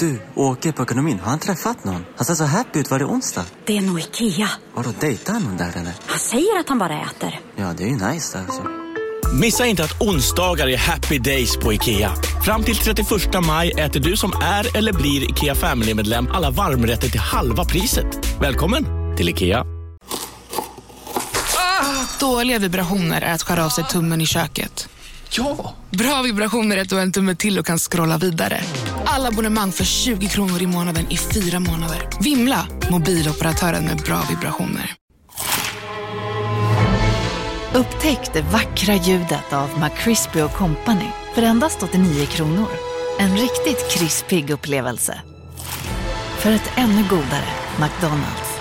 Du, åker på ekonomin. Har han träffat någon? Han ser så happy ut. Var det onsdag? Det är nog Ikea. Har du dejtar han någon där eller? Han säger att han bara äter. Ja, det är ju nice alltså. Missa inte att onsdagar är happy days på IKEA. Fram till 31 maj äter du som är eller blir IKEA Family-medlem alla varmrätter till halva priset. Välkommen till IKEA. Dåliga vibrationer är att skära av sig tummen i köket. Ja! Bra vibrationer är att du har en tumme till och kan scrolla vidare. Alla abonnemang för 20 kronor i månaden i fyra månader. Vimla! Mobiloperatören med bra vibrationer. Upptäck det vackra ljudet av McCrispy Company för endast 89 kronor. En riktigt krispig upplevelse. För ett ännu godare McDonalds.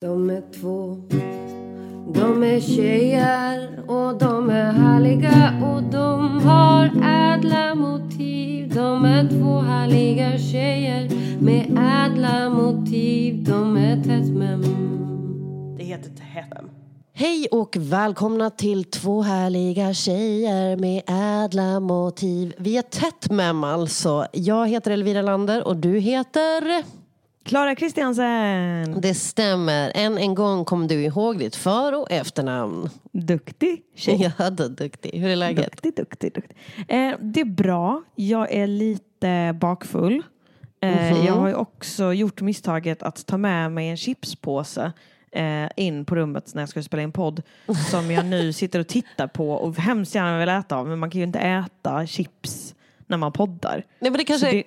De är två, de är tjejer och de är härliga och de har ädla motiv. De är två härliga tjejer med ädla motiv. De är tätt mem. Det heter Tätmem. Hej och välkomna till två härliga tjejer med ädla motiv. Vi är Tätmem alltså. Jag heter Elvira Lander och du heter? Klara Kristiansen. Det stämmer. Än en gång kom du ihåg ditt för och efternamn. Duktig tjej. Ja, då, duktig. Hur är läget? Duktig, duktig, duktig. Eh, det är bra. Jag är lite bakfull. Eh, Mhm. Jag har ju också gjort misstaget att ta med mig en chipspåse eh, in på rummet när jag ska spela in podd som jag nu sitter och tittar på och hemskt gärna vill äta av men man kan ju inte äta chips när man poddar. Nej, men det kanske det-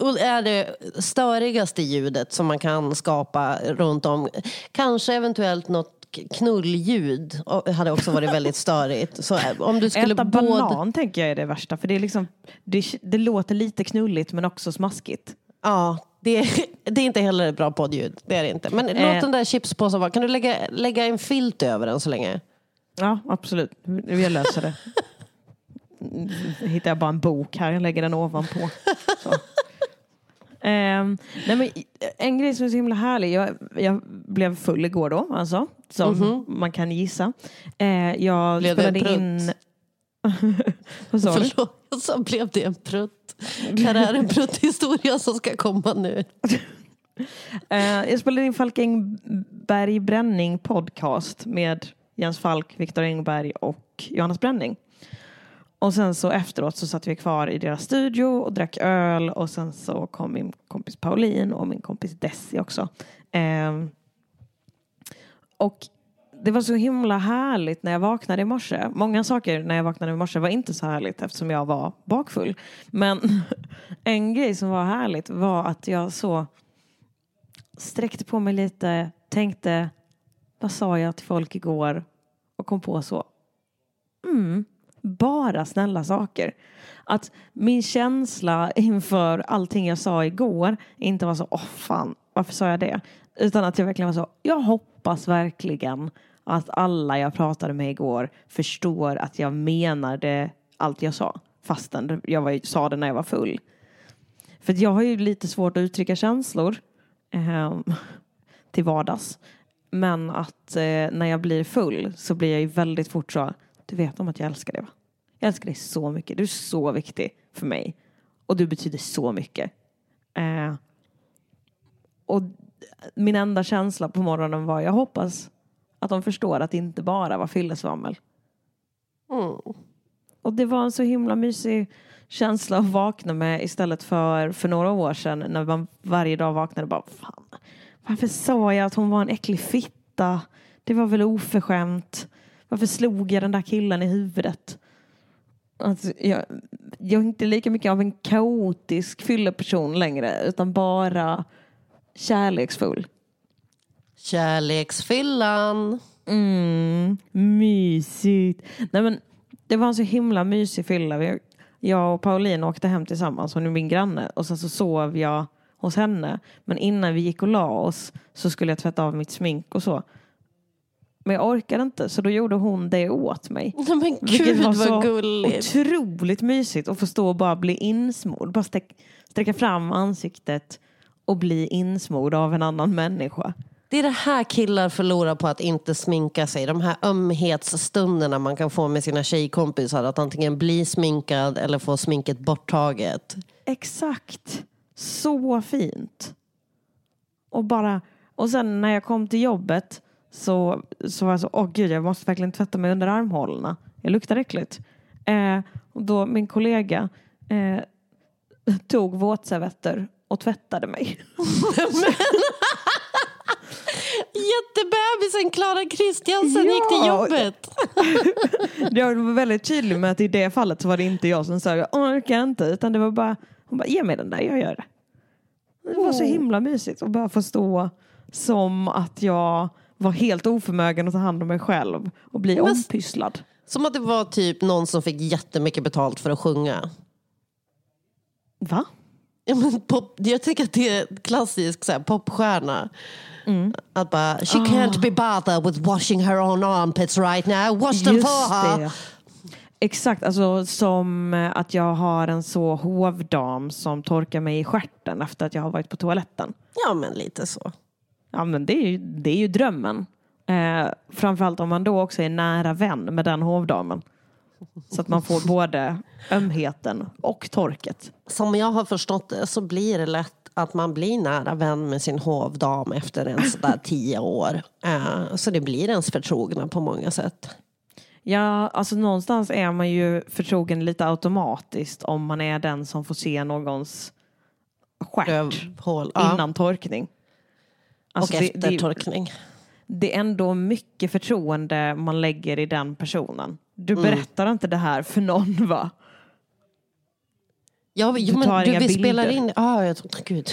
och är det störigaste ljudet som man kan skapa runt om. Kanske eventuellt något knullljud hade också varit väldigt störigt. Så eh, om du skulle Äta både... banan tänker jag är det värsta för det, är liksom, det, det låter lite knulligt men också smaskigt. Ja, det är, det är inte heller ett bra poddljud. Det är det inte. Men Eh. låt den där chipspåsen vara. Kan du lägga, lägga en filt över den så länge? Ja, absolut. Jag löser det. Hittar jag bara en bok här, jag lägger den ovanpå. Så. Ehm, nej men, en grej som är så himla härlig, jag, jag blev full igår då, alltså, som man kan gissa. Eh, jag Blev det en spelade in... Vad sa du? Förlåt, så blev det en prutt. Här är en prutthistoria som ska komma nu. Eh, jag spelade in Falk Engberg Bränning podcast med Jens Falk, Viktor Engberg och Johannes Bränning. Och sen så efteråt så satt vi kvar i deras studio och drack öl och sen så kom min kompis Pauline och min kompis Desi också. Ehm, och det var så himla härligt när jag vaknade i morse. Många saker när jag vaknade i morse var inte så härligt eftersom jag var bakfull. Men en grej som var härligt var att jag så sträckte på mig lite, tänkte vad sa jag till folk igår och kom på så. Mm, bara snälla saker. Att min känsla inför allting jag sa igår inte var så, åh fan, varför sa jag det? Utan att jag verkligen var så, jag hoppas verkligen att alla jag pratade med igår förstår att jag menade allt jag sa. Fastän jag var, sa det när jag var full. För att jag har ju lite svårt att uttrycka känslor eh, till vardags. Men att eh, när jag blir full så blir jag ju väldigt fort så, du vet om att jag älskar dig va? Jag älskar dig så mycket, du är så viktig för mig. Och du betyder så mycket. Eh, och min enda känsla på morgonen var, jag hoppas att de förstår att det inte bara var fyllesvammel. Mm. Och det var en så himla mysig känsla att vakna med istället för för några år sedan när man varje dag vaknade och bara fan, varför sa jag att hon var en äcklig fitta? Det var väl oförskämt. Varför slog jag den där killen i huvudet? Alltså, jag, jag är inte lika mycket av en kaotisk fylleperson längre utan bara kärleksfull. Kärleksfyllan. Mm, mysigt. Nej, men det var en så himla mysig fylla. Jag och Pauline åkte hem tillsammans, hon är min granne. Och sen så sov jag hos henne. Men innan vi gick och la oss så skulle jag tvätta av mitt smink och så. Men jag orkade inte så då gjorde hon det åt mig. Nej, men Vilket gud var vad så gulligt. otroligt mysigt att få stå och bara bli insmord. Bara sträck, sträcka fram ansiktet och bli insmord av en annan människa. Det är det här killar förlorar på att inte sminka sig. De här ömhetsstunderna man kan få med sina tjejkompisar. Att antingen bli sminkad eller få sminket borttaget. Exakt. Så fint. Och bara, och sen när jag kom till jobbet så, så var jag så, åh gud jag måste verkligen tvätta mig under armhålorna. Jag luktar äckligt. Eh, och då min kollega eh, tog våtservetter och tvättade mig. Jättebebisen Klara Kristiansen gick till Ja. jobbet. Jag var väldigt tydlig med att i det fallet så var det inte jag som sa jag orkar inte utan det var bara, hon bara ge mig den där, jag gör det. Det var så himla mysigt att bara få stå som att jag var helt oförmögen att ta hand om mig själv och bli Men- ompysslad. Som att det var typ någon som fick jättemycket betalt för att sjunga. Va? Ja, men pop, jag tänker att det är klassisk så här, popstjärna. Att bara, she can't be bothered with washing her own armpits right now. Wash them for her. det. Exakt, alltså som att jag har en så hovdam som torkar mig i stjärten efter att jag har varit på toaletten. Ja, men lite så. Ja men det är ju, det är ju drömmen. Eh, framförallt om man då också är nära vän med den hovdamen. Så att man får både ömheten och torket. Som jag har förstått det så blir det lätt att man blir nära vän med sin hovdam efter en sådär tio år. Eh, Så det blir ens förtrogna på många sätt. Ja, alltså någonstans är man ju förtrogen lite automatiskt om man är den som får se någons stjärt Rövhål. Ja. innan torkning. Alltså och det- efter det- det är ändå mycket förtroende man lägger i den personen. Du Mm. berättar inte det här för någon va? Ja, jo, tar men du, vi spelar bilder. in... Ah, jag gud,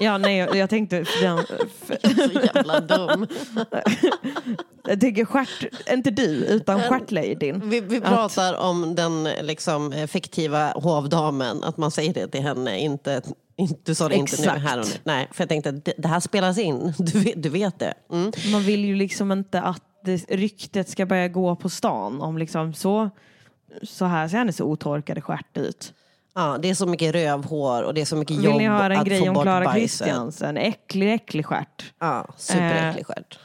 Ja, nej, jag, jag tänkte för den, för, så jävla dum. jag tänker stjärt, inte du utan stjärtladyn. Vi, vi pratar om den liksom, eh, fiktiva hovdamen, att man säger det till henne, inte du sa det inte nu Exakt. här och nu. Nej, för jag tänkte att det, här spelas in, du vet, du vet det. Mm. Man vill ju liksom inte att det, ryktet ska börja gå på stan om liksom så, så här ser hennes otorkade stjärt ut. Ja, det är så mycket rövhår och det är så mycket Vill jobb ni höra en att grej få om bort Klara bajset. Kristiansen? Äcklig, äcklig stjärt. Ja, superäcklig Eh, stjärt.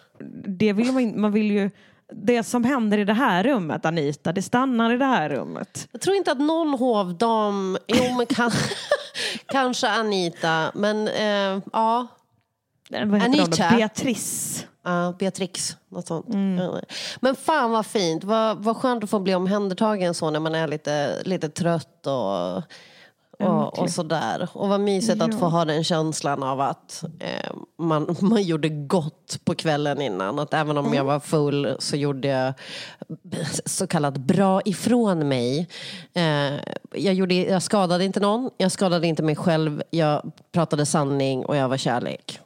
Det vill man, man vill ju, det som händer i det här rummet Anita, det stannar i det här rummet. Jag tror inte att någon hovdam, jo men kan, kanske Anita, men eh, ja, Vad? Anita. Beatrice. Ja, Beatrix, något sånt. Mm. Men fan vad fint, vad, vad skönt att få bli omhändertagen så när man är lite, lite trött och, och, och sådär. Och vad mysigt att få ha den känslan av att eh, man, man gjorde gott på kvällen innan. Att även om Mm. jag var full så gjorde jag så kallat bra ifrån mig. Eh, jag, gjorde, jag skadade inte någon, jag skadade inte mig själv, jag pratade sanning och jag var kärlek.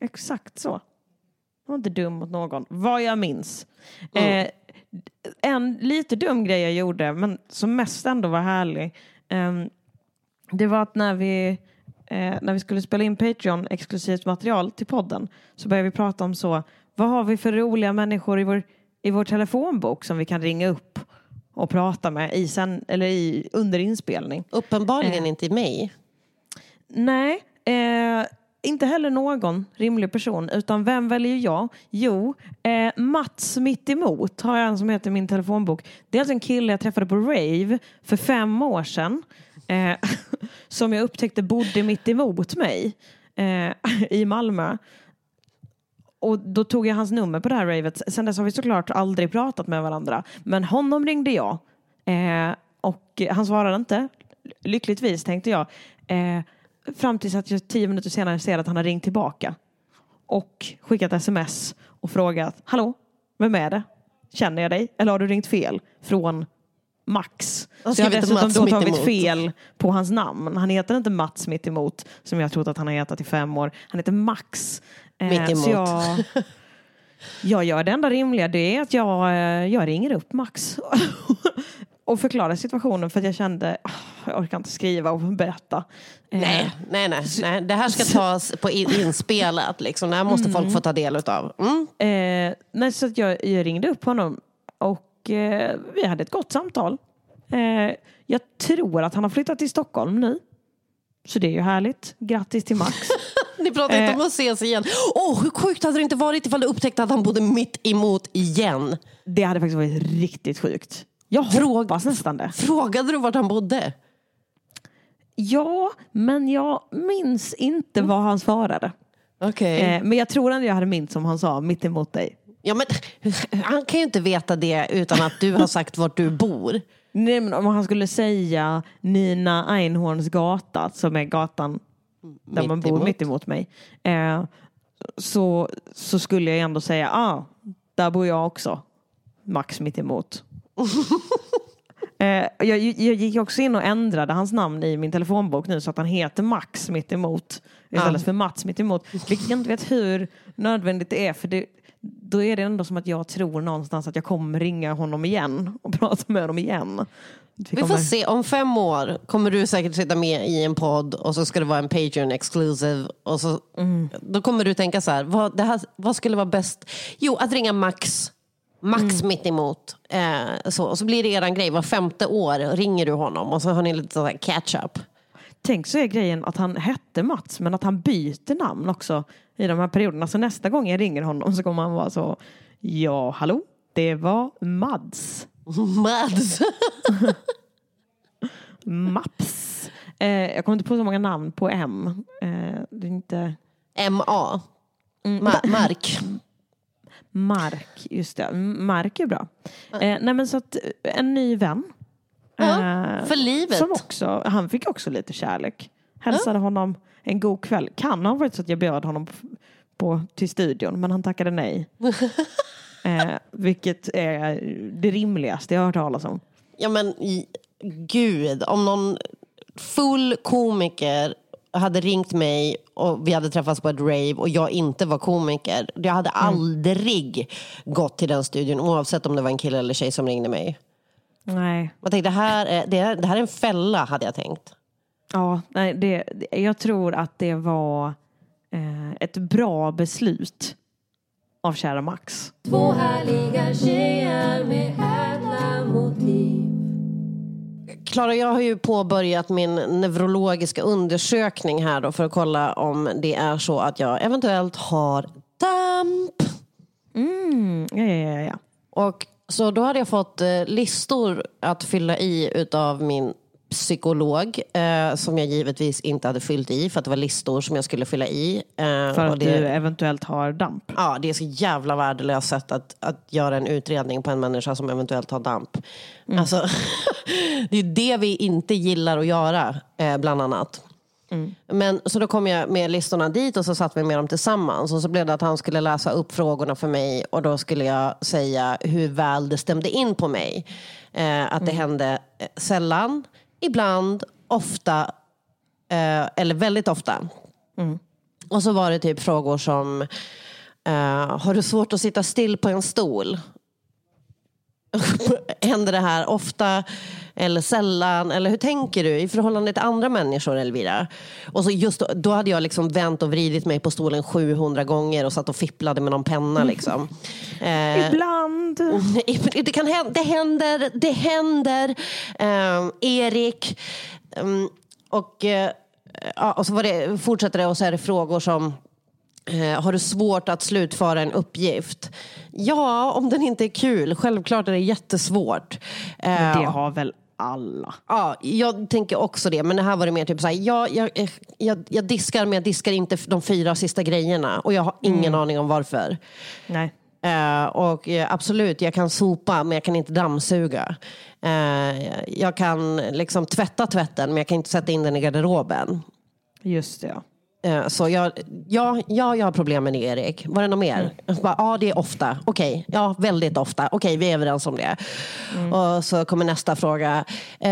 Exakt så. Jag var inte dum mot någon, vad jag minns. Mm. Eh, en lite dum grej jag gjorde, men som mest ändå var härlig. Ehm, det var att när vi, eh, när vi skulle spela in Patreon exklusivt material till podden så började vi prata om så, vad har vi för roliga människor i vår, i vår telefonbok som vi kan ringa upp och prata med i sen, eller i, under inspelning. Uppenbarligen inte i mig. Nej, eh, inte heller någon rimlig person. Utan vem väljer jag? Jo, eh, Mats mitt emot har jag en som heter i min telefonbok. Det är alltså en kille jag träffade på rave för fem år sedan. Eh, som jag upptäckte bodde mitt emot mig eh, i Malmö. Och då tog jag hans nummer på det här ravet. Sen dess har vi såklart aldrig pratat med varandra. Men honom ringde jag. Eh, och han svarade inte. Lyckligtvis tänkte jag. Eh, fram tills att jag tio minuter senare ser att han har ringt tillbaka. Och skickat sms och frågat. Hallå, vem är det? Känner jag dig? Eller har du ringt fel? Från Max. har Så jag har dessutom då tagit fel på hans namn. Han heter inte Mats mittemot som jag trott att han har hetat i fem år. Han heter Max. Eh. Så jag, jag gör det enda rimliga. Det är att jag, eh, jag ringer upp Max. och förklarar situationen för att jag kände "Ah, jag orkar inte skriva och berätta. Eh, Nej, nej, nej, nej. Det här ska tas på in, inspelat. Liksom. Det här måste folk få ta del utav. Mm. Eh, nej, så jag, jag ringde upp honom och eh, vi hade ett gott samtal. Eh, jag tror att han har flyttat till Stockholm nu. Så det är ju härligt. Grattis till Max. Ni pratar inte Eh. om att ses igen. Åh, hur sjukt hade det inte varit ifall du upptäckte att han bodde mitt emot igen? Det hade faktiskt varit riktigt sjukt. Jag hoppas nästan det. Frågade du vart han bodde? Ja, men jag minns inte vad han svarade. Okej. Eh, men jag tror ändå jag hade minst som han sa, mitt emot dig. Ja, men, han kan ju inte veta det utan att du har sagt vart du bor. Nej, men om han skulle säga Nina Einhorns gata, som är gatan där man bor mitt emot mig, eh, så, så skulle jag ändå säga, ah, där bor jag också. Max mitt emot. eh, jag, jag gick också in och ändrade hans namn i min telefonbok nu så att han heter Max mitt emot istället Ja. för Mats mitt emot. Vilket jag inte vet hur nödvändigt det är för det, då är det ändå som att jag tror någonstans att jag kommer ringa honom igen och prata med honom igen. Vi Vi får kommer- se, om fem år kommer du säkert sitta med i en podd och så ska det vara en Patreon exclusive. Och så, Då kommer du tänka så här, vad, här, vad skulle vara bäst? Jo, att ringa Max. Max mitt emot. Eh, så, och så blir det eran grej, var femte år ringer du honom och så har ni lite sån här catch up. Tänk så är grejen att han hette Mats men att han byter namn också i de här perioderna. Så nästa gång jag ringer honom så kommer han vara så Ja, hallå, det var Mads. Mads. Maps. Eh, jag kommer inte på så många namn på M. Eh, det är inte MA. Ma- Mark. Mark, just det. Mark är bra. Eh, nej men så att eh, en ny vän. Ja, Eh, för livet. Som också, han fick också lite kärlek. Hälsade honom en god kväll. Kan ha varit så att jag bjöd honom på, på, till studion men han tackade nej. eh, vilket är det rimligaste jag har hört talas om. Ja men gud, om någon full komiker hade ringt mig och vi hade träffats på ett rave och jag inte var komiker. Jag hade aldrig gått till den studion oavsett om det var en kille eller tjej som ringde mig. Nej, Jag tänkte, det här är, det, här, det här är en fälla hade jag tänkt. ja, nej det, det- jag tror att det var eh, ett bra beslut av kära Max. Två härliga tjejer med ädla motiv Klara, jag har ju påbörjat min neurologiska undersökning här då för att kolla om det är så att jag eventuellt har damp. Mm, ja, ja, ja, ja. Och så då hade jag fått eh, listor att fylla i utav min psykolog eh, som jag givetvis inte hade fyllt i för att det var listor som jag skulle fylla i. Eh, För att det, du eventuellt har damp. Ja, det är så jävla värdelöst sätt att, att göra en utredning på en människa som eventuellt har damp. Alltså, det är det vi inte gillar att göra, eh, bland annat. Men, så då kom jag med listorna dit och så satt vi med dem tillsammans. Och så blev det att han skulle läsa upp frågorna för mig och då skulle jag säga hur väl det stämde in på mig. Eh, att det hände eh, sällan, ibland, ofta eh, eller väldigt ofta. Och så var det typ frågor som eh, Har du svårt att sitta still på en stol? Händer det här ofta eller sällan? Eller hur tänker du i förhållande till andra människor Elvira? Och så just då, då hade jag liksom vänt och vridit mig på stolen 700 gånger och satt och fipplade med någon penna. Liksom. Eh, Ibland. det, kan hända, det händer, det händer. Ehm, Erik. ehm, och, eh, ja, och så var det, fortsätter det och så är det frågor som eh, har du svårt att slutföra en uppgift? Ja, om den inte är kul. Självklart är det jättesvårt. Men Eh, det har väl alla? Ja, jag tänker också det. Men det här var det mer typ så här, ja, jag, jag, jag diskar men jag diskar inte de fyra sista grejerna. Och jag har ingen aning om varför. Nej. Eh, och eh, absolut, jag kan sopa men jag kan inte dammsuga. Eh, jag kan liksom tvätta tvätten men jag kan inte sätta in den i garderoben. Just det, ja. Eh, så jag, ja, ja, jag har problem med det Erik. Var det något mer? Jag Bara, ja, det är ofta. Okej, ja, väldigt ofta. Okej, vi är överens om det. Och så kommer nästa fråga. Eh,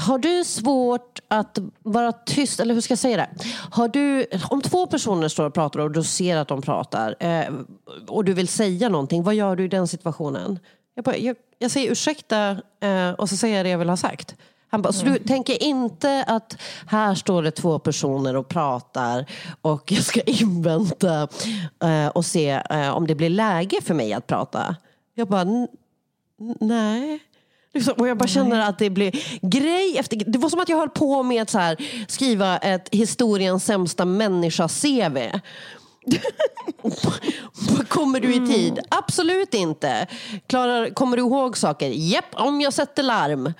har du svårt att vara tyst? Eller hur ska jag säga det? Har du, om två personer står och pratar och du ser att de pratar eh, och du vill säga någonting, vad gör du i den situationen? Jag, bara, jag, jag säger ursäkta eh, och så säger jag det jag vill ha sagt. Han bara, så du tänker inte att här står det två personer och pratar och jag ska invänta eh, och se eh, om det blir läge för mig att prata? Jag bara, "N- nej. Liksom, Och jag bara känner att det blir grej efter Det var som att jag höll på med att så här, skriva ett historiens sämsta människa-CV. kommer du i tid? Absolut inte. Klarar, kommer du ihåg saker? Japp, om jag sätter larm.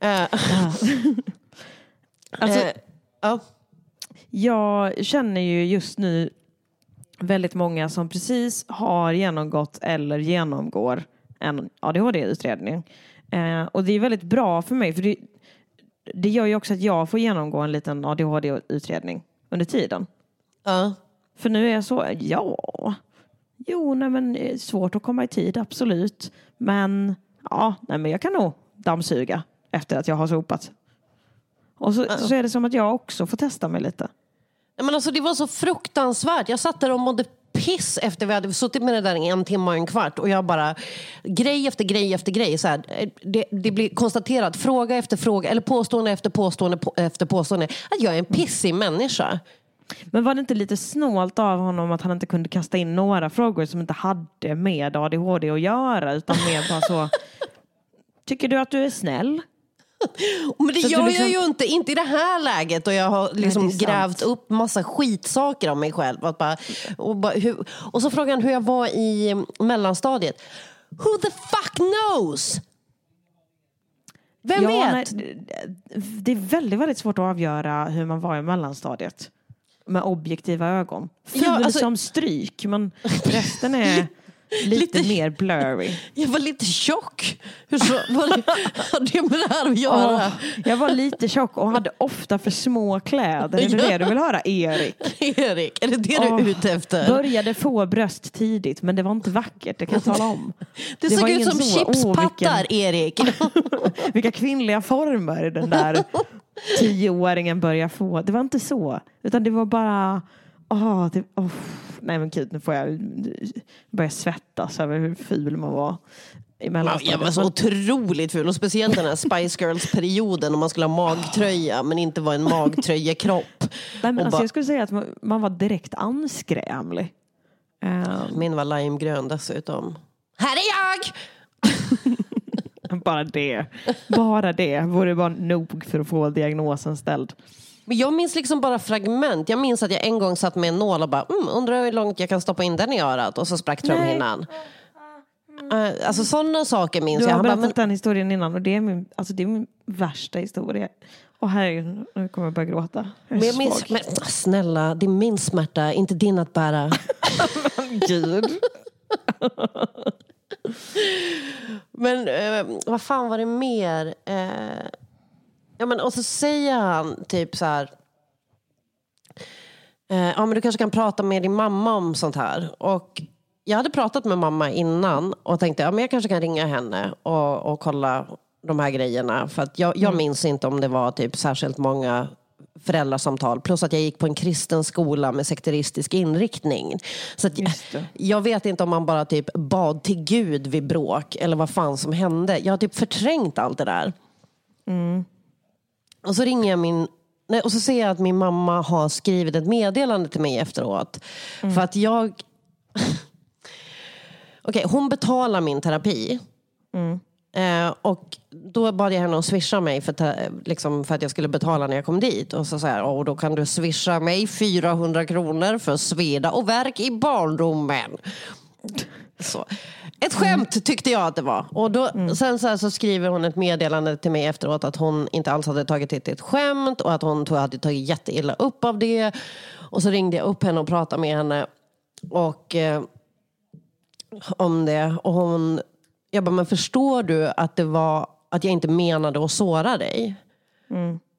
Eh, Alltså, eh, ja. Jag känner ju just nu väldigt många som precis har genomgått eller genomgår en ADHD-utredning. Eh, och det är väldigt bra för mig för det, det gör ju också att jag får genomgå en liten ADHD-utredning under tiden. Ja. För nu är jag så, ja, jo, nej men är svårt att komma i tid, absolut. Men ja, nej men jag kan nog dammsuga efter att jag har sopat. Och så, så är det som att jag också får testa mig lite. Nej, Men alltså, det var så fruktansvärt. Jag satt där och mådde piss efter vi hade suttit med det där i en timme och en kvart. Och jag bara, grej efter grej efter grej. Så här, det, det blir konstaterat, fråga efter fråga, eller påstående efter påstående på, efter påstående, att jag är en pissig människa. Men var det inte lite snålt av honom att han inte kunde kasta in några frågor som inte hade med ADHD att göra utan mer bara så Tycker du att du är snäll? Men det Så gör liksom- jag ju inte, inte i det här läget. Och jag har liksom sant. grävt upp massa skitsaker om mig själv. Att bara, och, bara, hur, och så frågar han hur jag var i mellanstadiet. Who the fuck knows? Vem Ja, vet? nej, det- det är väldigt, väldigt svårt att avgöra hur man var i mellanstadiet. Med objektiva ögon. Ful Ja, alltså- som stryk, men resten är lite, Lite- mer blurry. Jag var lite tjock. Hur så, vad hade det med det här att göra? Åh, jag var lite tjock och hade ofta för små kläder. Är det det du vill höra, Erik? Erik, är det det du är ute efter? Började få bröst tidigt, men det var inte vackert, det kan jag tala om. Det, var såg ut som så, chipspattar, vilken- Erik. Vilka kvinnliga former den där tioåringen börjar få. Det var inte så. Utan det var bara... åh, det, åh, nej men gud, nu får jag börja svettas över hur ful man var. I Jag var så otroligt ful och speciellt den här Spice Girls-perioden om man skulle ha magtröja men inte vara en magtröjekropp. nej, men alltså, jag skulle säga att man, man var direkt anskrämlig. Eh, Min var limegrön dessutom. Här är jag! bara det. Bara det vore bara nog för att få diagnosen ställd. Men jag minns liksom bara fragment. Jag minns att jag en gång satt med en nål och bara, mm, undrar hur långt jag kan stoppa in den i örat och så sprack trumhinnan. Eh, Alltså sådana saker minns Du jag. har Han bara, berättat men, den historien innan och det är min, alltså det är min värsta historia. Och herregud, nu kommer jag börja gråta. Jag men jag minns, men, snälla, det är min smärta, inte din att bära. Gud. Men eh, vad fan var det mer? Eh, ja, men, och så säger han typ så här. Eh, ja, men du kanske kan prata med din mamma om sånt här. Och jag hade pratat med mamma innan och tänkte ja, men jag kanske kan ringa henne och, och kolla de här grejerna. För att jag, jag minns inte om det var typ särskilt många föräldrasamtal. Plus att jag gick på en kristen skola med sekteristisk inriktning. Så jag, jag vet inte om man bara typ bad till Gud vid bråk eller vad fan som hände. Jag har typ förträngt allt det där. Och så ringer jag min Nej, och så ser jag att min mamma har skrivit ett meddelande till mig efteråt. För att jag... Okej, hon betalar min terapi. Eh, och då bad jag henne att swisha mig för, liksom för att jag skulle betala när jag kom dit. Och så säger och då kan du swisha mig 400 kronor för sveda och verk i barndomen. Så. Ett skämt tyckte jag att det var. Och då, Sen så, så skriver hon ett meddelande till mig efteråt att hon inte alls hade tagit det till ett skämt och att hon tog- hade tagit jätteilla upp av det. Och så ringde jag upp henne och pratade med henne. Och eh, om det. Och hon, jag bara, men förstår du att det var att jag inte menade att såra dig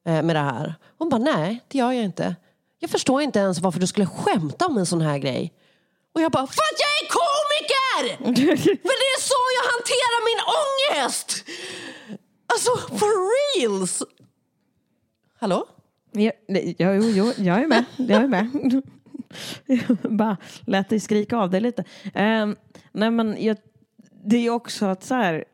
eh, med det här? Hon bara, nej det gör jag inte. Jag förstår inte ens varför du skulle skämta om en sån här grej. Och jag bara, för att jag är här! för det är så jag hanterar min ångest! Alltså, for reals! Hallå? Ja, ja, jo, jo, jag är med. Jag är med. Bara lät dig skrika av dig lite. Um, nej, men jag, det är ju också att så här,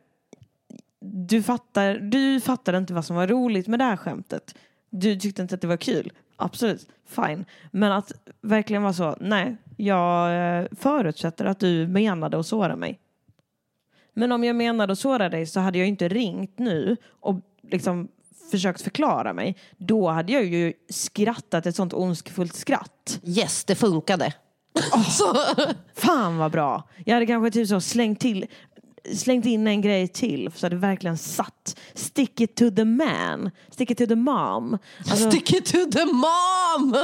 du fattar, du fattar inte vad som var roligt med det här skämtet. Du tyckte inte att det var kul. Absolut, fine. Men att verkligen vara så, nej, jag eh, förutsätter att du menade att såra mig. Men om jag menade att såra dig så hade jag inte ringt nu och liksom försökt förklara mig. Då hade jag ju skrattat ett sånt ondskefullt skratt. Yes, det funkade. Fan vad bra. Jag hade kanske typ så slängt till slängt in en grej till så hade det verkligen satt. Stick it to the man. Stick it to the mom. Alltså, Stick it to the mom!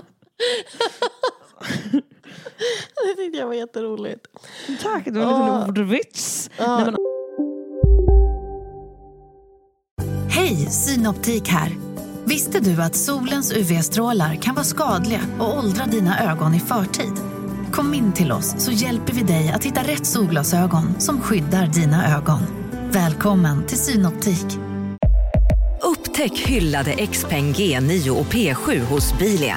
det tyckte jag var jätteroligt. tack, det var en liten ordvits. Hej, Synoptik här. Visste du att solens UV-strålar kan vara skadliga och åldra dina ögon i förtid? Kom in till oss så hjälper vi dig att hitta rätt solglasögon som skyddar dina ögon. Välkommen till Synoptik. Upptäck hyllade XPeng G9 och P7 hos Bilia.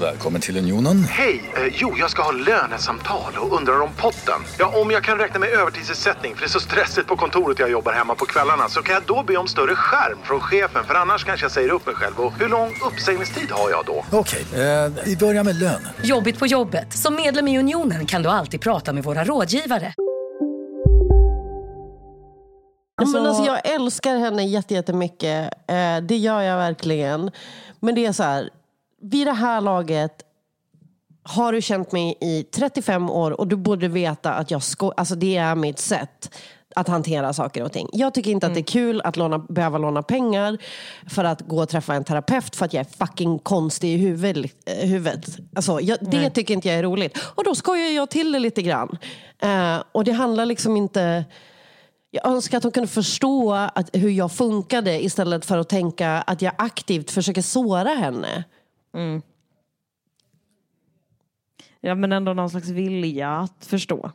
Välkommen till Unionen. Hej! Eh, jo, jag ska ha lönesamtal och undrar om potten. Ja, om jag kan räkna med övertidsersättning för det är så stressigt på kontoret jag jobbar hemma på kvällarna så kan jag då be om större skärm från chefen för annars kanske jag säger upp mig själv. Och hur lång uppsägningstid har jag då? Okej, eh, vi börjar med lön. Jobbigt på jobbet. Som medlem i Unionen kan du alltid prata med våra rådgivare. Ja, men alltså, jag älskar henne jätte- jättemycket. Eh, det gör jag verkligen. Men det är så här, vid det här laget har du känt mig i 35 år och du borde veta att jag sko- alltså det är mitt sätt att hantera saker och ting. Jag tycker inte att det är kul att låna, behöva låna pengar för att gå och träffa en terapeut för att jag är fucking konstig i huvud, eh, huvudet. Alltså, jag, det tycker inte jag är roligt. Och då skojar jag till det lite grann. Eh, och det handlar liksom inte... Jag önskar att hon kunde förstå att, hur jag funkade istället för att tänka att jag aktivt försöker såra henne. Ja, men ändå någon slags vilja att förstå.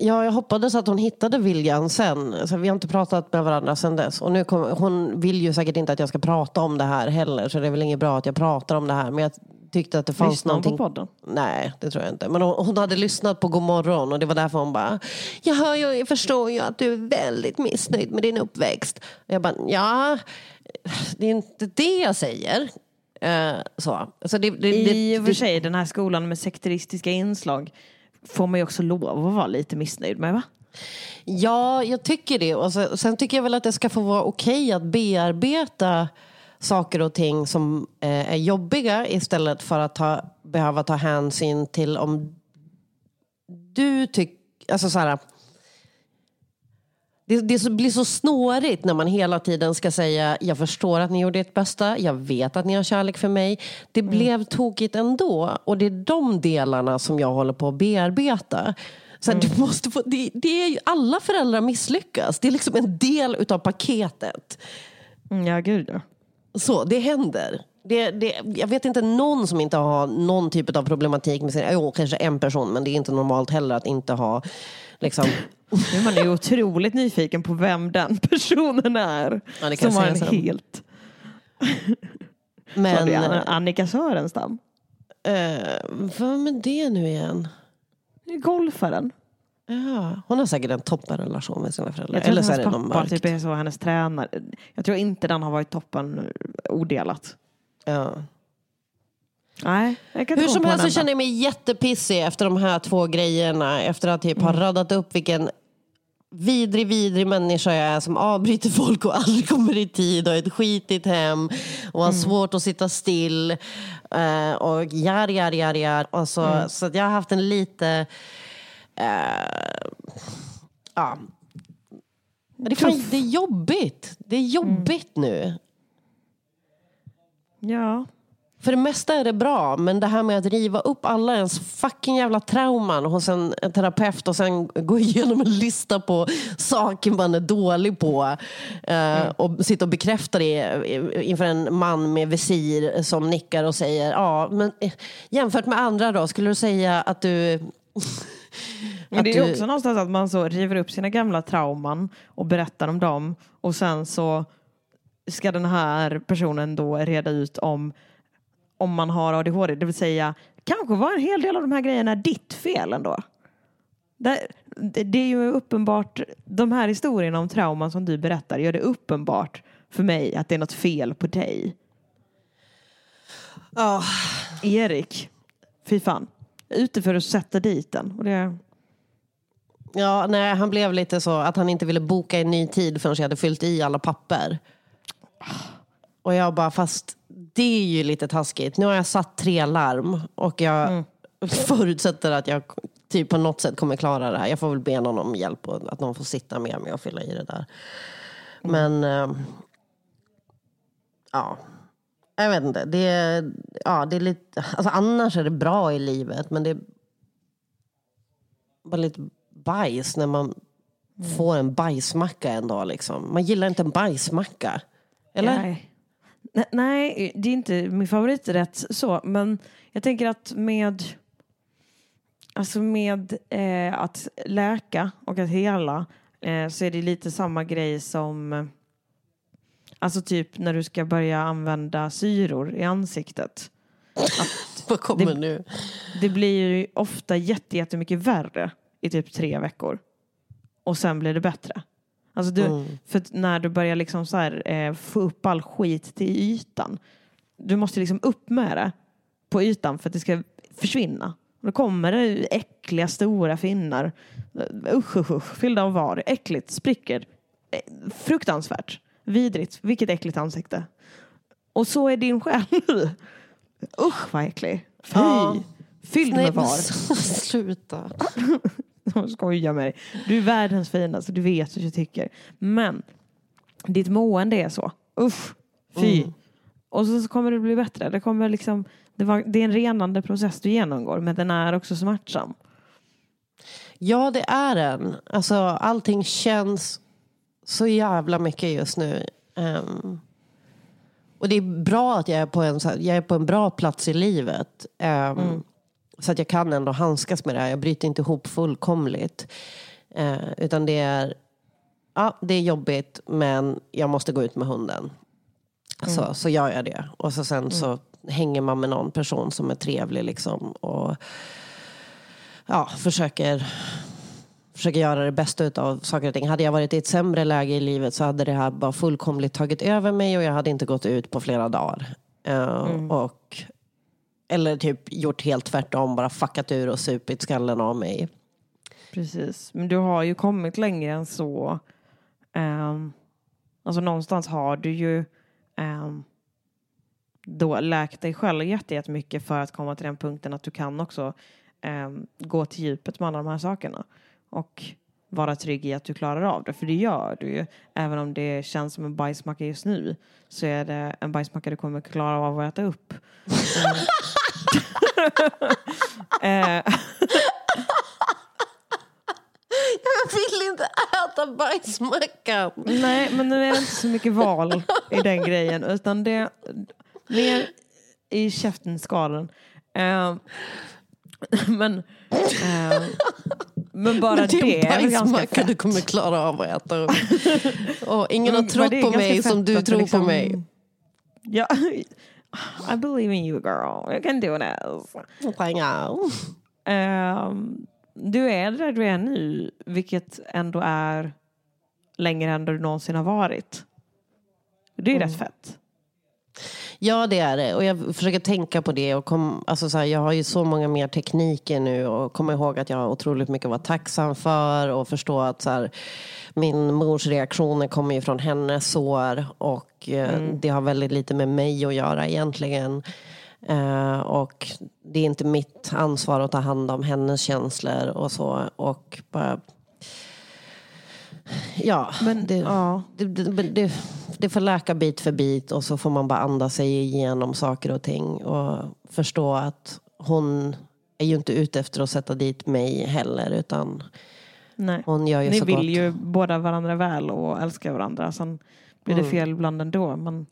Ja, jag hoppades att hon hittade viljan sen. Alltså, vi har inte pratat med varandra sen dess. Och nu kom, hon vill ju säkert inte att jag ska prata om det här heller. Så det är väl inget bra att jag pratar om det här. Men jag tyckte att det fanns någonting... på podden? Nej, det tror jag inte. Men hon, hon hade lyssnat på God morgon och det var därför hon bara Jag, hör ju, jag förstår ju att du är väldigt missnöjd med din uppväxt. Och jag bara, ja, det är inte det jag säger. Eh, så. Alltså det, det, I och för sig, den här skolan med sekteristiska inslag får man ju också lov att vara lite missnöjd med va? Ja, jag tycker det. Och så, sen tycker jag väl att det ska få vara okej att bearbeta saker och ting som eh, är jobbiga istället för att ta, behöva ta hänsyn till om du tycker... Alltså så här, det, det blir så snårigt när man hela tiden ska säga jag förstår att ni gjorde ert bästa, jag vet att ni har kärlek för mig. Det blev tokigt ändå och det är de delarna som jag håller på att bearbeta. Så här, du måste få, det, det är ju, alla föräldrar misslyckas. Det är liksom en del utav paketet. Mm, ja, gud ja. Så, det händer. Det, det, jag vet inte någon som inte har någon typ av problematik med sin... Jo, kanske en person, men det är inte normalt heller att inte ha... Liksom, Nu är man ju otroligt nyfiken på vem den personen är. Ja, som har en helt... men... Annika Sörenstam? Eh, vad är det nu igen? Golfaren. Ja, hon har säkert en toppenrelation med sina föräldrar. Jag tror Eller så är det någon mörkt. typ är så hennes tränare. Jag tror inte den har varit toppen odelat. Ja. Nej, Hur som helst så känner jag mig jättepissig efter de här två grejerna. Efter att typ ha Mm. radat upp vilken vidrig, vidrig människa jag är som avbryter folk och aldrig kommer i tid och har ett skitigt hem och Mm. har svårt att sitta still. eh, och jar, jar, jar, jar. Och så, Mm. så jag har haft en lite... eh, ja. Det, är fan, det är jobbigt. Det är jobbigt Mm. nu. Ja. För det mesta är det bra, men det här med att riva upp alla ens fucking jävla trauman hos en, en terapeut och sen gå igenom en lista på saker man är dålig på eh, och sitta och bekräfta det inför en man med visir som nickar och säger ja, men eh, jämfört med andra då, skulle du säga att du Men det är du- också någonstans att man så river upp sina gamla trauman och berättar om dem och sen så ska den här personen då reda ut om, om man har ADHD. Det vill säga, kanske var en hel del av de här grejerna ditt fel ändå. Det, det, är ju uppenbart, de här historierna om trauman som du berättar gör det uppenbart för mig att det är något fel på dig. Ja. Erik, fy fan. Ute för att sätta dit den. Och det, Ja, nej, han blev lite så att han inte ville boka en ny tid förrän jag hade fyllt i alla papper. Och jag bara, fast det är ju lite taskigt. Nu har jag satt tre larm och jag förutsätter att jag typ på något sätt kommer klara det här. Jag får väl be någon om hjälp och att någon får sitta med mig och fylla i det där. Men, eh, ja. Jag vet inte. Det är, ja, det är lite, alltså annars är det bra i livet, men det är bara lite bajs när man får en bajsmacka en dag. Liksom. Man gillar inte en bajsmacka. Eller? Nej. Nej, det är inte min favoriträtt så, men jag tänker att med Alltså med eh, att läka och att hela eh, så är det lite samma grej som Alltså typ när du ska börja använda syror i ansiktet. Vad kommer det, nu? Det blir ju ofta jätte, jättemycket värre i typ tre veckor. Och sen blir det bättre. Alltså du, Mm. För när du börjar liksom så här, eh, få upp all skit till ytan. Du måste liksom upp med det på ytan för att det ska försvinna. Och då kommer det äckliga stora finnar. Eh, Usch, usch, usch. Fyllda av var. Äckligt. Spricker. Eh, Fruktansvärt. Vidrigt. Vilket äckligt ansikte. Och så är din själ nu. Usch vad äcklig. Fy. Ja. Fylld Nej, med men var. Sluta. Jag skojar med dig. Du är världens finaste, du vet hur jag tycker. Men ditt mående är så. Usch, fy. Mm. Och så kommer det bli bättre. Det, kommer liksom, det, var, det är en renande process du genomgår, men den är också smärtsam. Ja, det är den. Alltså, allting känns så jävla mycket just nu. Ehm, och det är bra att jag är på en, så jag är på en bra plats i livet. Ehm, Så att jag kan ändå handskas med det här. Jag bryter inte ihop fullkomligt. Eh, utan det är, ja, det är jobbigt men jag måste gå ut med hunden. Så, så gör jag det. Och så sen så hänger man med någon person som är trevlig liksom. Och ja, försöker, försöker göra det bästa av saker och ting. Hade jag varit i ett sämre läge i livet så hade det här bara fullkomligt tagit över mig och jag hade inte gått ut på flera dagar. Eh, och, eller typ gjort helt tvärtom, bara fuckat ur och supit skallen av mig. Precis. Men du har ju kommit längre än så. Um, alltså någonstans har du ju um, då läkt dig själv jättemycket för att komma till den punkten att du kan också um, gå till djupet med alla de här sakerna. Och vara trygg i att du klarar av det. För det gör du ju. Även om det känns som en bajsmacka just nu så är det en bajsmacka du kommer klara av att äta upp. Eh, Jag vill inte äta bajsmackan. Nej, men nu är det inte så mycket val i den grejen. Utan det är mer i käften-skalen. Eh, men, eh, men bara Men det, det är en bajsmacka du kommer klara av att äta upp. Och ingen har trott på mig som du tror liksom- på mig. Ja, I believe in you girl. You can do this. Ehm, du är där du är nu, vilket ändå är längre än du någonsin har varit. Det är Mm. rätt fett. Ja, det är det. Och jag försöker tänka på det. Och kom, alltså så här, jag har ju så många mer tekniker nu och kommer ihåg att jag har otroligt mycket att vara tacksam för och förstå att så här, min mors reaktioner kommer ju från hennes sår och eh, det har väldigt lite med mig att göra egentligen. Eh, och det är inte mitt ansvar att ta hand om hennes känslor och så. Och bara... Ja, Men, det, ja. det, det, det, det får läka bit för bit och så får man bara andas sig igenom saker och ting och förstå att hon är ju inte ute efter att sätta dit mig heller utan Nej. hon gör ju Ni så vill gott. ju båda varandra väl och älskar varandra. Sen blir det Mm. fel ibland ändå. Men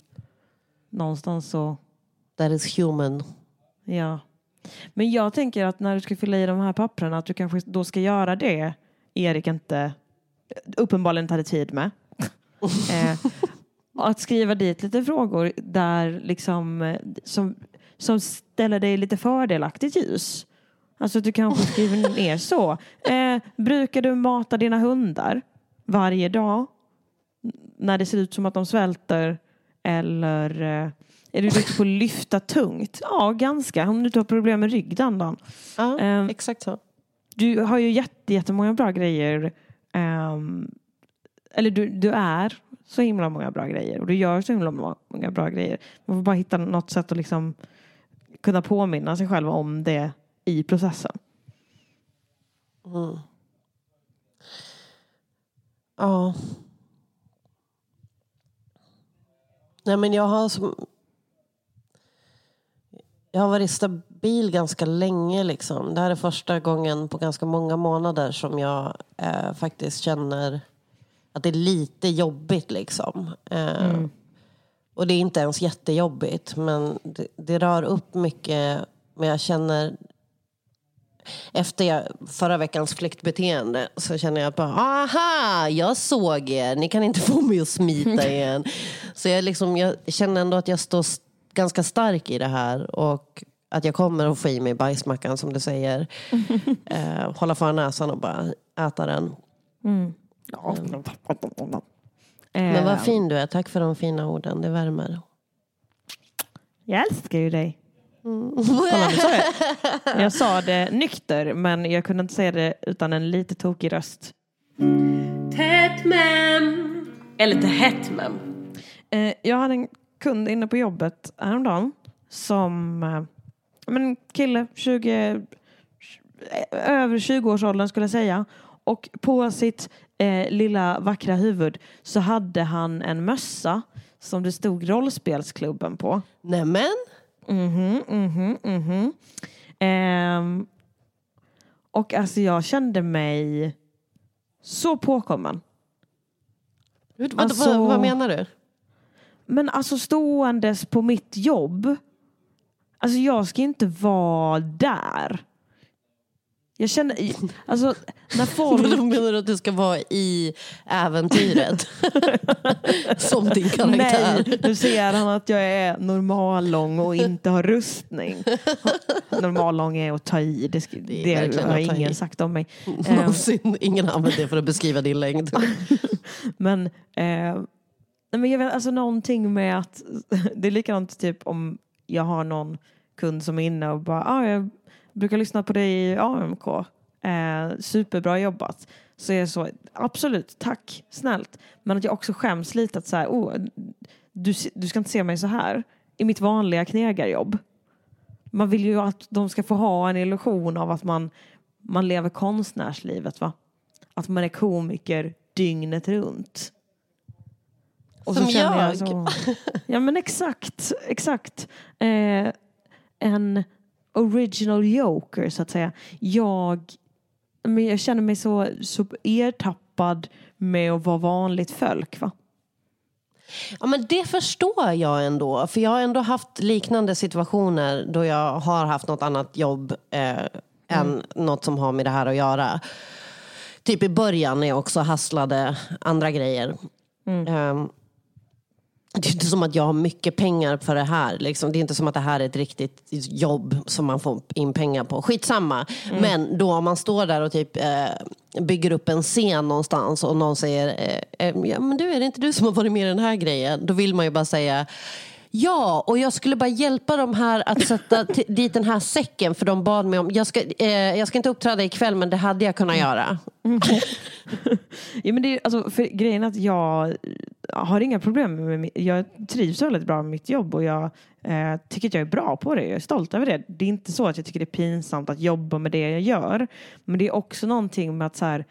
någonstans så, That is human. ja. Men jag tänker att när du ska fylla i de här papperna att du kanske då ska göra det Erik inte uppenbarligen inte hade tid med. eh, att skriva dit lite frågor där liksom eh, som, som ställer dig lite fördelaktigt ljus. Alltså att du kanske skriver ner så. Eh, brukar du mata dina hundar varje dag? När det ser ut som att de svälter? Eller eh, är du duktig på att lyfta tungt? Ja, ganska. Om du inte har problem med ryggdandan. Ja, Ehm, exakt så. Du har ju jätte, jättemånga bra grejer. Um, eller du, du är så himla många bra grejer och du gör så himla många bra grejer. Man får bara hitta något sätt att liksom kunna påminna sig själv om det i processen. Mm. Ja. Nej men jag har som... Jag har varit stabil ganska länge liksom. Det här är första gången på ganska många månader som jag eh, faktiskt känner att det är lite jobbigt liksom. Eh, Mm. Och det är inte ens jättejobbigt men det, det rör upp mycket. Men jag känner efter jag, förra veckans flyktbeteende så känner jag bara, aha, jag såg er, ni kan inte få mig att smita igen. så jag, liksom, jag känner ändå att jag står ganska stark i det här och att jag kommer att få i mig bajsmackan som du säger. eh, hålla för näsan och bara äta den. Mm. Men Eh, vad fin du är, tack för de fina orden, det värmer. Jag älskar ju dig. Kolla, nu sa jag. jag sa det nykter men jag kunde inte säga det utan en lite tokig röst. Tätt mem. Eller till hett mem. Eh, jag hade en kund inne på jobbet häromdagen som eh, men en kille, 20, eh, över 20-årsåldern skulle jag säga. Och på sitt eh, lilla vackra huvud så hade han en mössa som det stod rollspelsklubben på. Nämen? Mhm, mhm, mhm. Ehm, och alltså jag kände mig så påkommen. Vad, Alltså- vad, vad menar du? Men alltså ståendes på mitt jobb. Alltså jag ska inte vara där. Jag känner, alltså när folk... Vadå menar du att du ska vara i äventyret? Som din karaktär? Nej, nu ser han att jag är normallång och inte har rustning. Normallång är att ta i, det, sk- Det det, har ingen sagt om mig. Ehm, Någonsin. Ingen har använt det för att beskriva din längd. Men, eh, nej, men jag vet, alltså någonting med att det är likadant typ om jag har någon kund som är inne och bara, ah, jag brukar lyssna på dig i AMK. Eh, superbra jobbat. Så är jag så, absolut, tack, snällt. Men att jag också skäms lite att så här, oh, du, du ska inte se mig så här i mitt vanliga knegarjobb. Man vill ju att de ska få ha en illusion av att man, man lever konstnärslivet. Va? Att man är komiker dygnet runt. Och Som jag jag. så, ja men exakt, exakt. Eh, en original joker så att säga. Jag, men jag känner mig så, så ertappad med att vara vanligt folk. Va? Ja, men det förstår jag ändå. För jag har ändå haft liknande situationer då jag har haft något annat jobb eh, än något som har med det här att göra. Typ i början när jag också hasslade andra grejer. Ehm, det är inte som att jag har mycket pengar för det här. Liksom. Det är inte som att det här är ett riktigt jobb som man får in pengar på. Skitsamma. Men då om man står där och typ eh, bygger upp en scen någonstans och någon säger eh, eh, ja, men du, är det inte du som har varit med i den här grejen? Då vill man ju bara säga Ja, och jag skulle bara hjälpa dem här att sätta dit den här säcken för de bad mig om. Jag ska, eh, jag ska inte uppträda ikväll men det hade jag kunnat göra. Ja, men det är, alltså, för grejen är att jag har inga problem med mitt, Jag trivs väldigt bra med mitt jobb och jag eh, tycker att jag är bra på det. Jag är stolt över det. Det är inte så att jag tycker det är pinsamt att jobba med det jag gör. Men det är också någonting med att så här,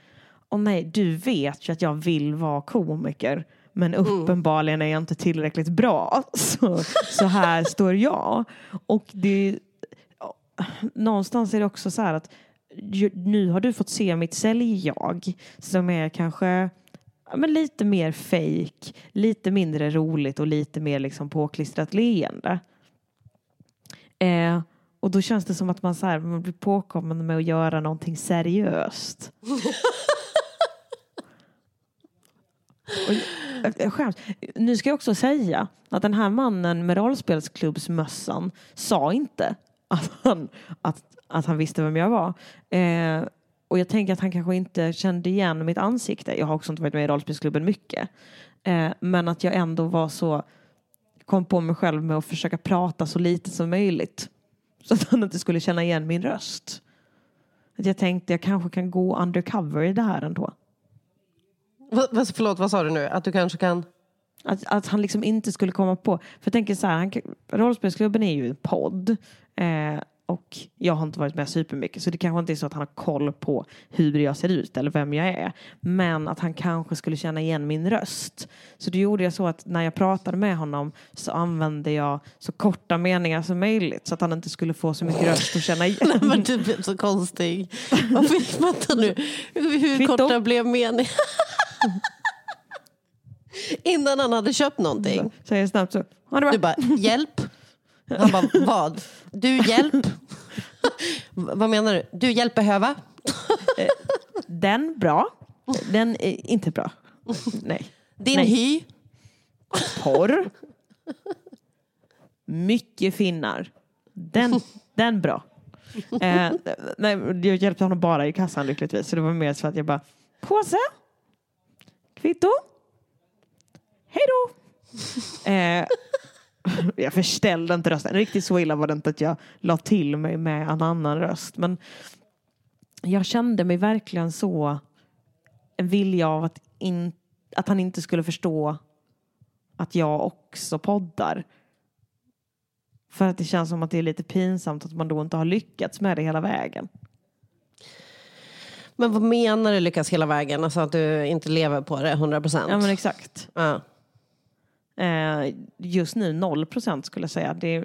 åh nej, du vet ju att jag vill vara komiker. Men uppenbarligen är jag inte tillräckligt bra. Så, så här står jag. Och det någonstans är det också så här att nu har du fått se mitt sälj-jag som är kanske ja, men lite mer fake, lite mindre roligt och lite mer liksom påklistrat leende. Eh, och då känns det som att man, så här, man blir påkommen med att göra någonting seriöst. Och jag- skäms. Nu ska jag också säga att den här mannen med rollspelsklubbsmössan sa inte att han, att, att han visste vem jag var. Eh, och jag tänker att han kanske inte kände igen mitt ansikte. Jag har också inte varit med i rollspelsklubben mycket. Eh, men att jag ändå var så, kom på mig själv med att försöka prata så lite som möjligt. Så att han inte skulle känna igen min röst. Att jag tänkte jag kanske kan gå undercover i det här ändå. Va- Förlåt, vad sa du nu? Att du kanske kan... Att, att han liksom inte skulle komma på. För jag tänker så här, han, rollspelsklubben är ju en podd. Eh, och jag har inte varit med supermycket. Så det kanske inte är så att han har koll på hur jag ser ut eller vem jag är. Men att han kanske skulle känna igen min röst. Så då gjorde jag så att när jag pratade med honom så använde jag så korta meningar som möjligt. Så att han inte skulle få så mycket röst att känna igen. Men du blev så konstig. Vänta nu. Hur, Kvitto. korta blev meningen? Innan han hade köpt någonting. Säger snabbt så. Du bara, hjälp. Han bara, vad? Du hjälp? Vad menar du? Du hjälp behöva? Den bra. Den är inte bra. Nej. Din Nej. hy? Porr. Mycket finnar. Den, den bra. Eh, nej, jag hjälpte honom bara i kassan lyckligtvis. Så det var mer så att jag bara, påse, kvitto, hej då. Eh, jag förställde inte rösten. Riktigt så illa var det inte att jag la till mig med en annan röst. Men jag kände mig verkligen så en vilja av att, in, att han inte skulle förstå att jag också poddar. För att det känns som att det är lite pinsamt att man då inte har lyckats med det hela vägen. Men vad menar du lyckas hela vägen? Alltså att du inte lever på det 100 procent? Ja men exakt. Ja. Eh, just nu 0 procent skulle jag säga. Det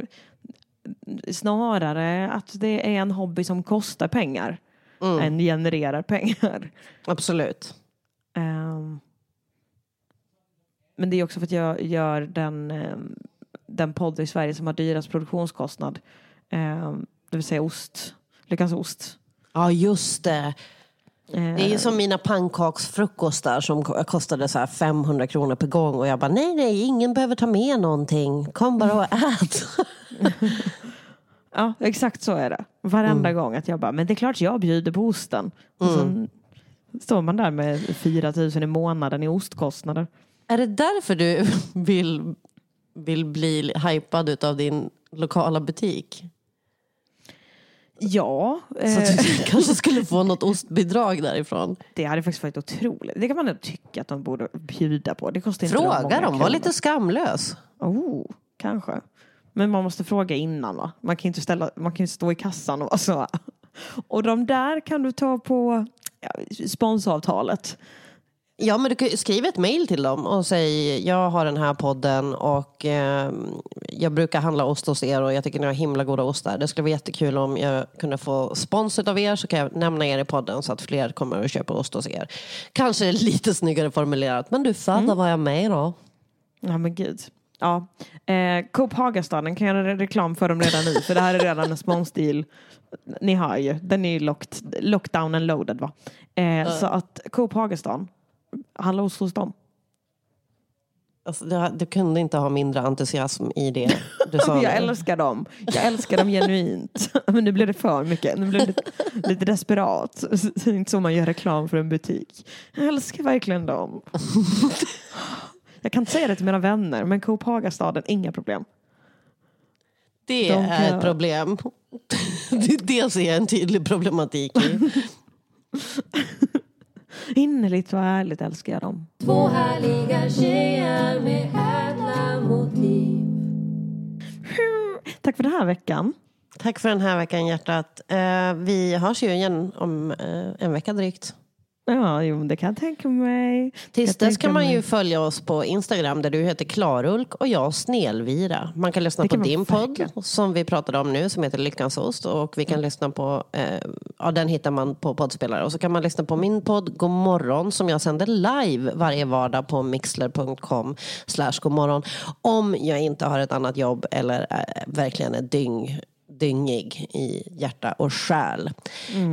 är snarare att det är en hobby som kostar pengar än genererar pengar. Absolut. Ehm, men det är också för att jag gör den, ehm, den podd i Sverige som har dyrast produktionskostnad. Ehm, det vill säga ost. Lyckans ost. Ja, just det. Det är ju som mina pannkaksfrukostar som ko- kostade så här 500 kronor per gång. Och jag bara, nej, nej, ingen behöver ta med någonting. Kom bara och ät. Ja, exakt så är det. Varenda gång att jag bara, men det är klart jag bjuder på osten. Och så står man där med 4 000 i månaden i ostkostnader. Är det därför du vill, vill bli hypad av din lokala butik? Ja, Så eh, att du kanske skulle få något ostbidrag därifrån. det hade faktiskt varit otroligt. Det kan man nog tycka att de borde bjuda på. Det kostar inte dem Fråga dem, var lite skamlös. Oh, kanske. Men man måste fråga innan va? Man kan inte ställa, man kan ju stå i kassan och vara så. Och de där kan du ta på ja, sponsoravtalet. Ja, men du kan skriva ett mejl till dem och säg jag har den här podden och eh, jag brukar handla ost hos er och jag tycker ni har himla goda ostar. Det skulle vara jättekul om jag kunde få sponsret av er så kan jag nämna er i podden så att fler kommer och köper ost hos er. Kanske lite snyggare formulerat, men du fattar vad jag menar. Ja men gud. Ja. Eh, Coop Hagastaden kan jag göra reklam för dem redan nu för det här är redan en sponsdeal. Ni hör ju, den är ju locked, lockdown and loaded va. Eh, Så att Coop Hagastaden, handla ost hos dem. Alltså, du, du kunde inte ha mindre entusiasm i det du sa. Jag älskar dem. Jag älskar dem genuint. Men nu blir det för mycket. Nu blir det lite, lite desperat. Det är inte så man gör reklam för en butik. Jag älskar verkligen dem. Jag kan inte säga det till mina vänner, men Coop Hagastaden, inga problem. Det De är ett problem. Det- Det ser jag en tydlig problematik i. Innerligt och ärligt älskar jag dem. Två härliga tjejer med ädla motiv. Tack för den här veckan. Tack för den här veckan hjärtat. Eh, vi hörs ju igen om eh, en vecka drygt. Ja, jo, det kan jag tänka mig. Tills dess kan man ju mig. följa oss på Instagram där du heter Klarulk och jag Snelvira. Man kan lyssna på kan man din podd som vi pratade om nu som heter Lyckans ost och vi kan lyssna på, eh, ja den hittar man på poddspelare och så kan man lyssna på min podd God morgon som jag sänder live varje vardag på mixler.com slash godmorgon om jag inte har ett annat jobb eller eh, verkligen är dyng dyngig i hjärta och själ.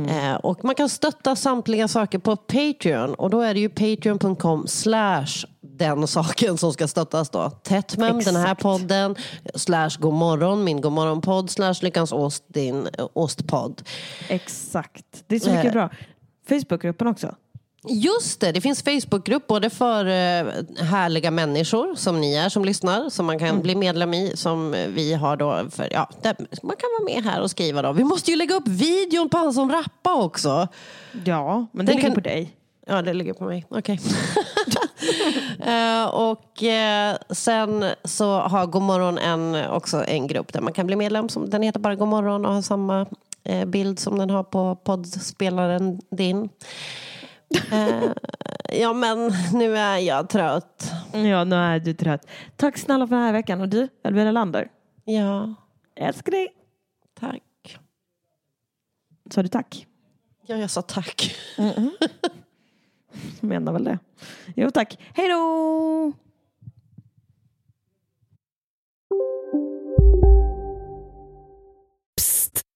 Eh, och man kan stötta samtliga saker på Patreon och då är det ju patreon.com slash den saken som ska stöttas då. Tättmem, den här podden, slash godmorgon, min godmorgonpodd, slash Lyckans Ost, din ostpodd. Exakt. Det är så mycket Eh. bra. Facebookgruppen också. Just det, det finns Facebookgrupp både för eh, härliga människor som ni är som lyssnar, som man kan Mm. bli medlem i, som vi har då. För, ja, där, man kan vara med här och skriva då. Vi måste ju lägga upp videon på han som rappar också. Ja, men det Den ligger kan- på dig. Ja, det ligger på mig. Okej. Eh, och eh, sen så har Godmorgon en, också en grupp där man kan bli medlem. Som, den heter bara Godmorgon och har samma bild som den har på poddspelaren din. Eh, ja, men nu är jag trött. Ja, nu är du trött. Tack snälla för den här veckan. Och du, Elvira Lander. Ja, Älskar dig. tack. Sa du tack? Ja, jag sa tack. Menar väl det. Jo, tack. Hej då!